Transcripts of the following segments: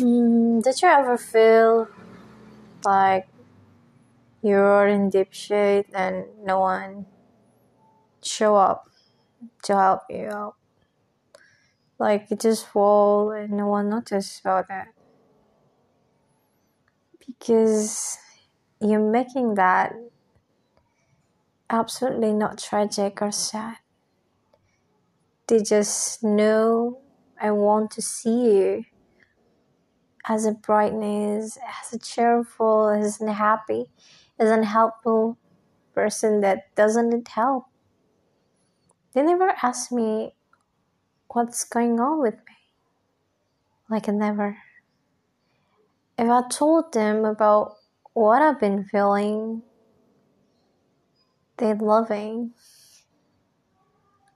Mm, did you ever feel like you're in deep shit and no one show up to help you out? Like you just fall and no one notices about that. Because you're making that absolutely not tragic or sad. They just know I want to see you as a brightness, as a cheerful, a happy, as an helpful person that doesn't need help. They never ask me what's going on with me. Like never. If I told them about what I've been feeling, they're loving.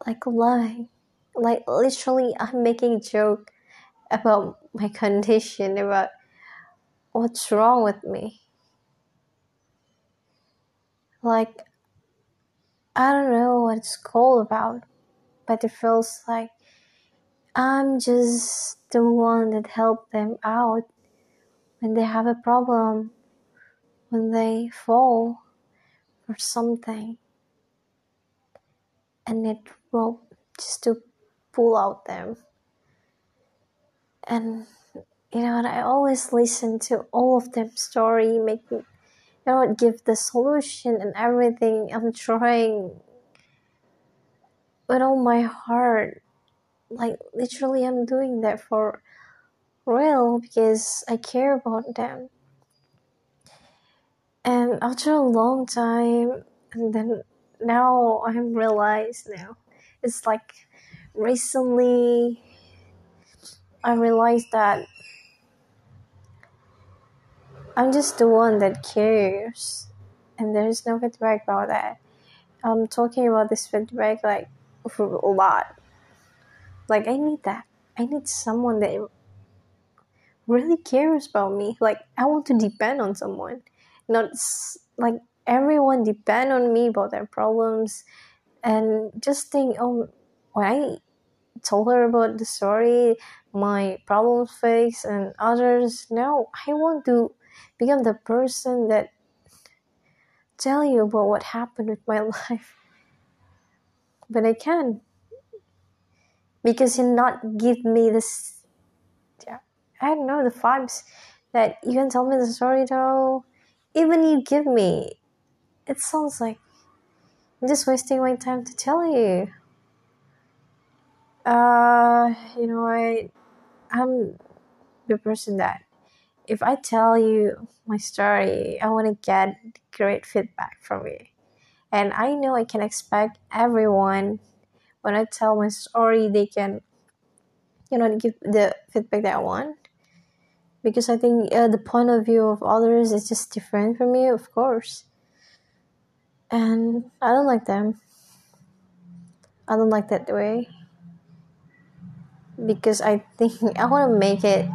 Like loving. Like literally I'm making a joke about my condition, about what's wrong with me. Like, I don't know what it's called about, but it feels like I'm just the one that helped them out when they have a problem, when they fall or something, and need rope just to pull out them and you know and i always listen to all of them story make me you know give the solution and everything. I'm trying with all my heart. Like literally i'm doing that for real because i care about them. And after a long time and then now i'm realized now. It's like recently I realized that I'm just the one that cares, and there's no feedback about that. I'm talking about this feedback like a lot. Like I need that. I need someone that really cares about me. Like I want to depend on someone, not like everyone depend on me about their problems, and just think, oh, I told her about the story, my problems face and others. Now I want to become the person that tell you about what happened with my life. But I can because you not give me this. Yeah, I don't know the vibes that you can tell me the story though. Even you give me, it sounds like I'm just wasting my time to tell you. Uh, you know, I I'm the person that if I tell you my story, I want to get great feedback from you. And I know I can expect everyone when I tell my story, they can, you know, give the feedback that I want. Because I think uh, the point of view of others is just different from you, of course. And I don't like them. I don't like that way because I think I want to make it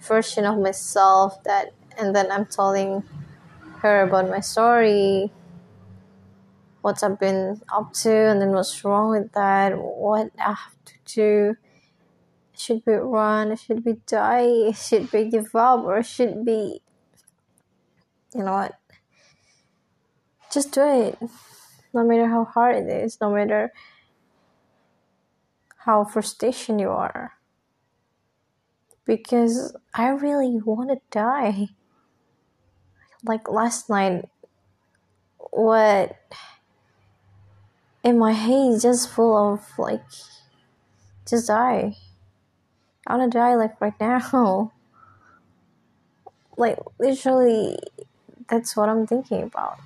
version of myself that and then I'm telling her about my story what I've been up to and then what's wrong with that what I have to do. Should we run should we die should we give up or should we you know what? Just do it. No matter how hard it is no matter how frustration you are because I really want to die. Like last night, what in my head is just full of like, just die. I want to die like right now. Like literally, that's what I'm thinking about.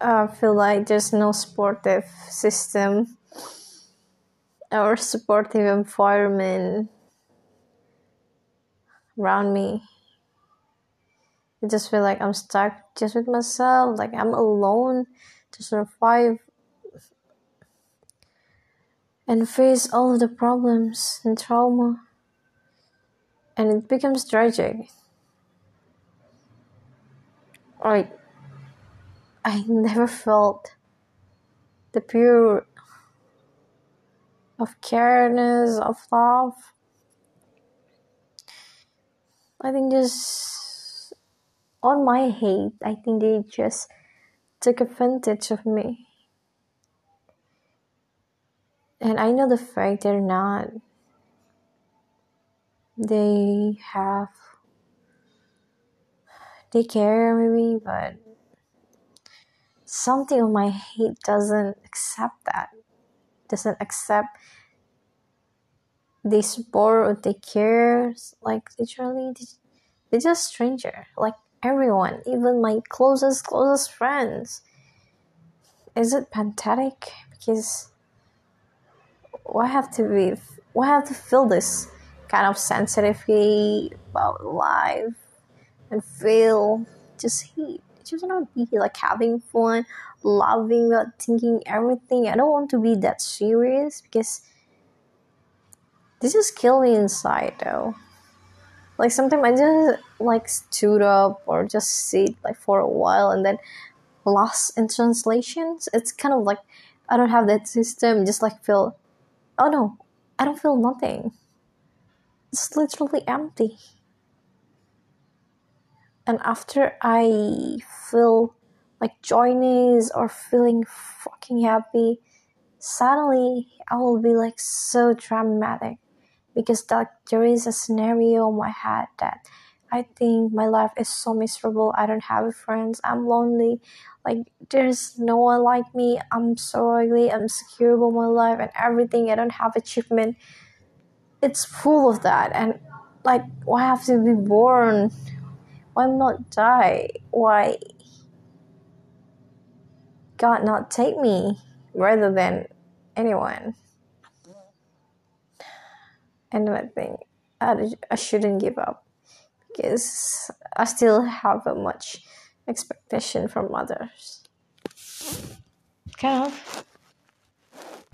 I feel like there's no supportive system or supportive environment around me. I just feel like I'm stuck just with myself, like I'm alone to survive and face all of the problems and trauma. And it becomes tragic. Like, I never felt the pure of careness, of love I think just on my hate, I think they just took advantage of me. And I know the fact they're not. They have. They care maybe, but something of my hate doesn't accept that. Doesn't accept they support or they care. Like literally, they're just stranger. Like everyone, even my closest closest friends. Is it pathetic? Because why have to be? Why have to feel this kind of sensitivity about life and feel just hate? Just not to be like having fun, loving, thinking everything. I don't want to be that serious because this just kill me inside though. Like sometimes I just like stood up or just sit like for a while and then lost in translations. It's kind of like I don't have that system. Just like feel, oh no, I don't feel nothing. It's literally empty. And after I feel like joyness or feeling fucking happy, suddenly I will be like so dramatic because that there is a scenario in my head that I think my life is so miserable. I don't have friends. I'm lonely. Like there's no one like me. I'm so ugly. I'm insecure about my life and everything. I don't have achievement. It's full of that. And like, why have to be born? Why not die? Why God not take me rather than anyone? and I think I, I shouldn't give up because I still have a much expectation from others. Kind of.